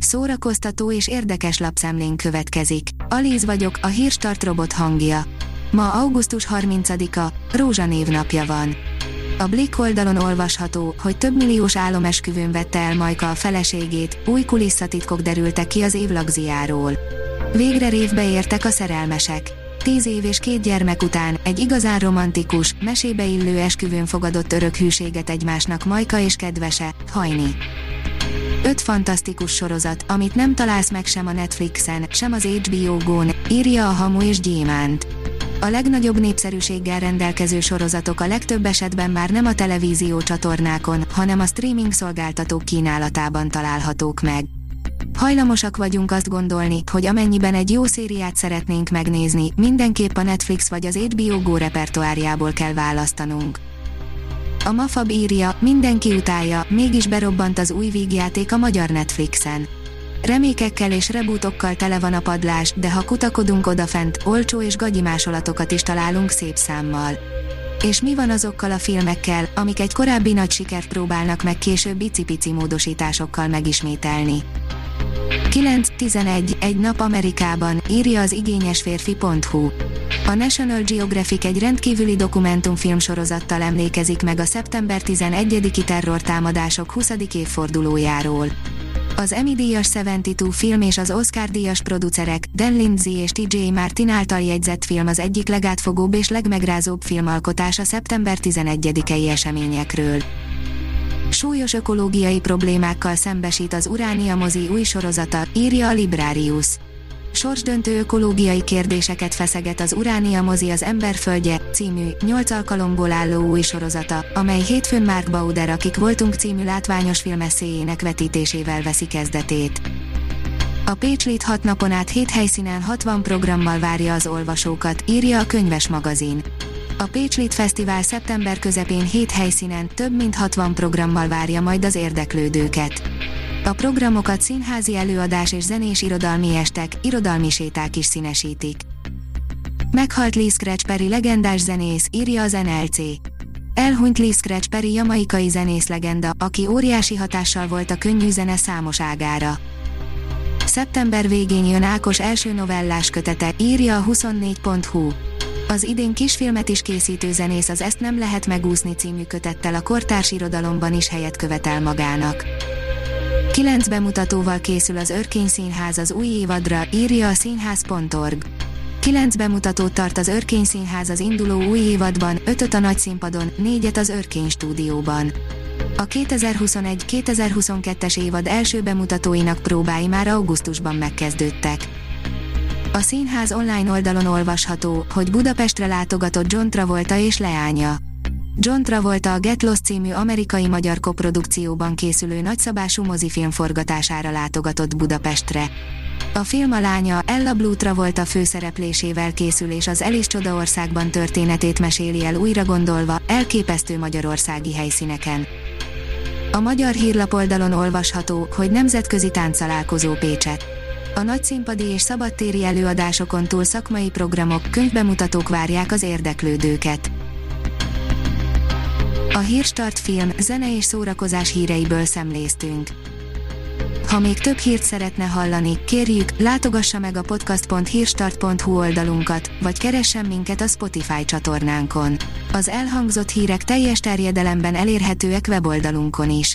Szórakoztató és érdekes lapszemlén következik. Alíz vagyok, a hírstart robot hangja. Ma augusztus 30-a, Rózsa névnapja van. A Blick oldalon olvasható, hogy több milliós álomesküvőn vette el Majka a feleségét, új kulisszatitkok derültek ki az évlagziáról. Végre révbe értek a szerelmesek. Tíz év és két gyermek után egy igazán romantikus, mesébe illő esküvőn fogadott örök hűséget egymásnak Majka és kedvese, Hajni. Öt fantasztikus sorozat, amit nem találsz meg sem a Netflixen, sem az HBO Go-n, írja a Hamu és Gyémánt. A legnagyobb népszerűséggel rendelkező sorozatok a legtöbb esetben már nem a televízió csatornákon, hanem a streaming szolgáltatók kínálatában találhatók meg. Hajlamosak vagyunk azt gondolni, hogy amennyiben egy jó szériát szeretnénk megnézni, mindenképp a Netflix vagy az HBO Go repertoárjából kell választanunk. A Mafab írja, mindenki utálja, mégis berobbant az új vígjáték a magyar Netflixen. Remékekkel és rebootokkal tele van a padlás, de ha kutakodunk odafent, olcsó és gagyi másolatokat is találunk szép számmal. És mi van azokkal a filmekkel, amik egy korábbi nagy sikert próbálnak meg később icipici módosításokkal megismételni? 9-11, egy nap Amerikában, írja az igényesférfi.hu. A National Geographic egy rendkívüli dokumentumfilm sorozattal emlékezik meg a szeptember 11-i terrortámadások 20. évfordulójáról. Az Emmy díjas 72 film és az Oscar díjas producerek, Dan Lindsay és TJ Martin által jegyzett film az egyik legátfogóbb és legmegrázóbb filmalkotás a szeptember 11-i eseményekről. Súlyos ökológiai problémákkal szembesít az Uránia mozi új sorozata, írja a Librarius. Sorsdöntő ökológiai kérdéseket feszeget az Uránia mozi az Emberföldje című, 8 alkalomból álló új sorozata, amely hétfőn Mark Bauder Akik voltunk című látványos filmeszéjének vetítésével veszi kezdetét. A Pécslit 6 napon át 7 helyszínen 60 programmal várja az olvasókat, írja a könyves magazin. A Pécslit Fesztivál szeptember közepén 7 helyszínen több mint 60 programmal várja majd az érdeklődőket. A programokat színházi előadás és zenés irodalmi estek, irodalmi séták is színesítik. Meghalt Lee Scratch Perry legendás zenész, írja az NLC. Elhunyt Lee Scratch Perry jamaikai zenész legenda, aki óriási hatással volt a könnyű zene számos ágára. Szeptember végén jön Ákos első novellás kötete, írja a 24.hu. Az idén kisfilmet is készítő zenész az Ezt nem lehet megúszni című kötettel a kortárs irodalomban is helyet követel magának. Kilenc bemutatóval készül az Örkény Színház az új évadra, írja a színház.org. Kilenc bemutatót tart az Örkény Színház az induló új évadban, ötöt a nagy színpadon, négyet az Örkény stúdióban. A 2021-2022-es évad első bemutatóinak próbái már augusztusban megkezdődtek. A színház online oldalon olvasható, hogy Budapestre látogatott John Travolta és leánya. John Travolta a Get Lost című amerikai-magyar koprodukcióban készülő nagyszabású mozifilm forgatására látogatott Budapestre. A film a lánya Ella Blue Travolta főszereplésével készül és az Elis Csodaországban történetét meséli el újra gondolva, elképesztő magyarországi helyszíneken. A magyar hírlap oldalon olvasható, hogy nemzetközi táncalálkozó Pécset. A nagyszínpadi és szabadtéri előadásokon túl szakmai programok, könyvbemutatók várják az érdeklődőket. A Hírstart film, zene és szórakozás híreiből szemléztünk. Ha még több hírt szeretne hallani, kérjük, látogassa meg a podcast.hírstart.hu oldalunkat, vagy keressen minket a Spotify csatornánkon. Az elhangzott hírek teljes terjedelemben elérhetőek weboldalunkon is.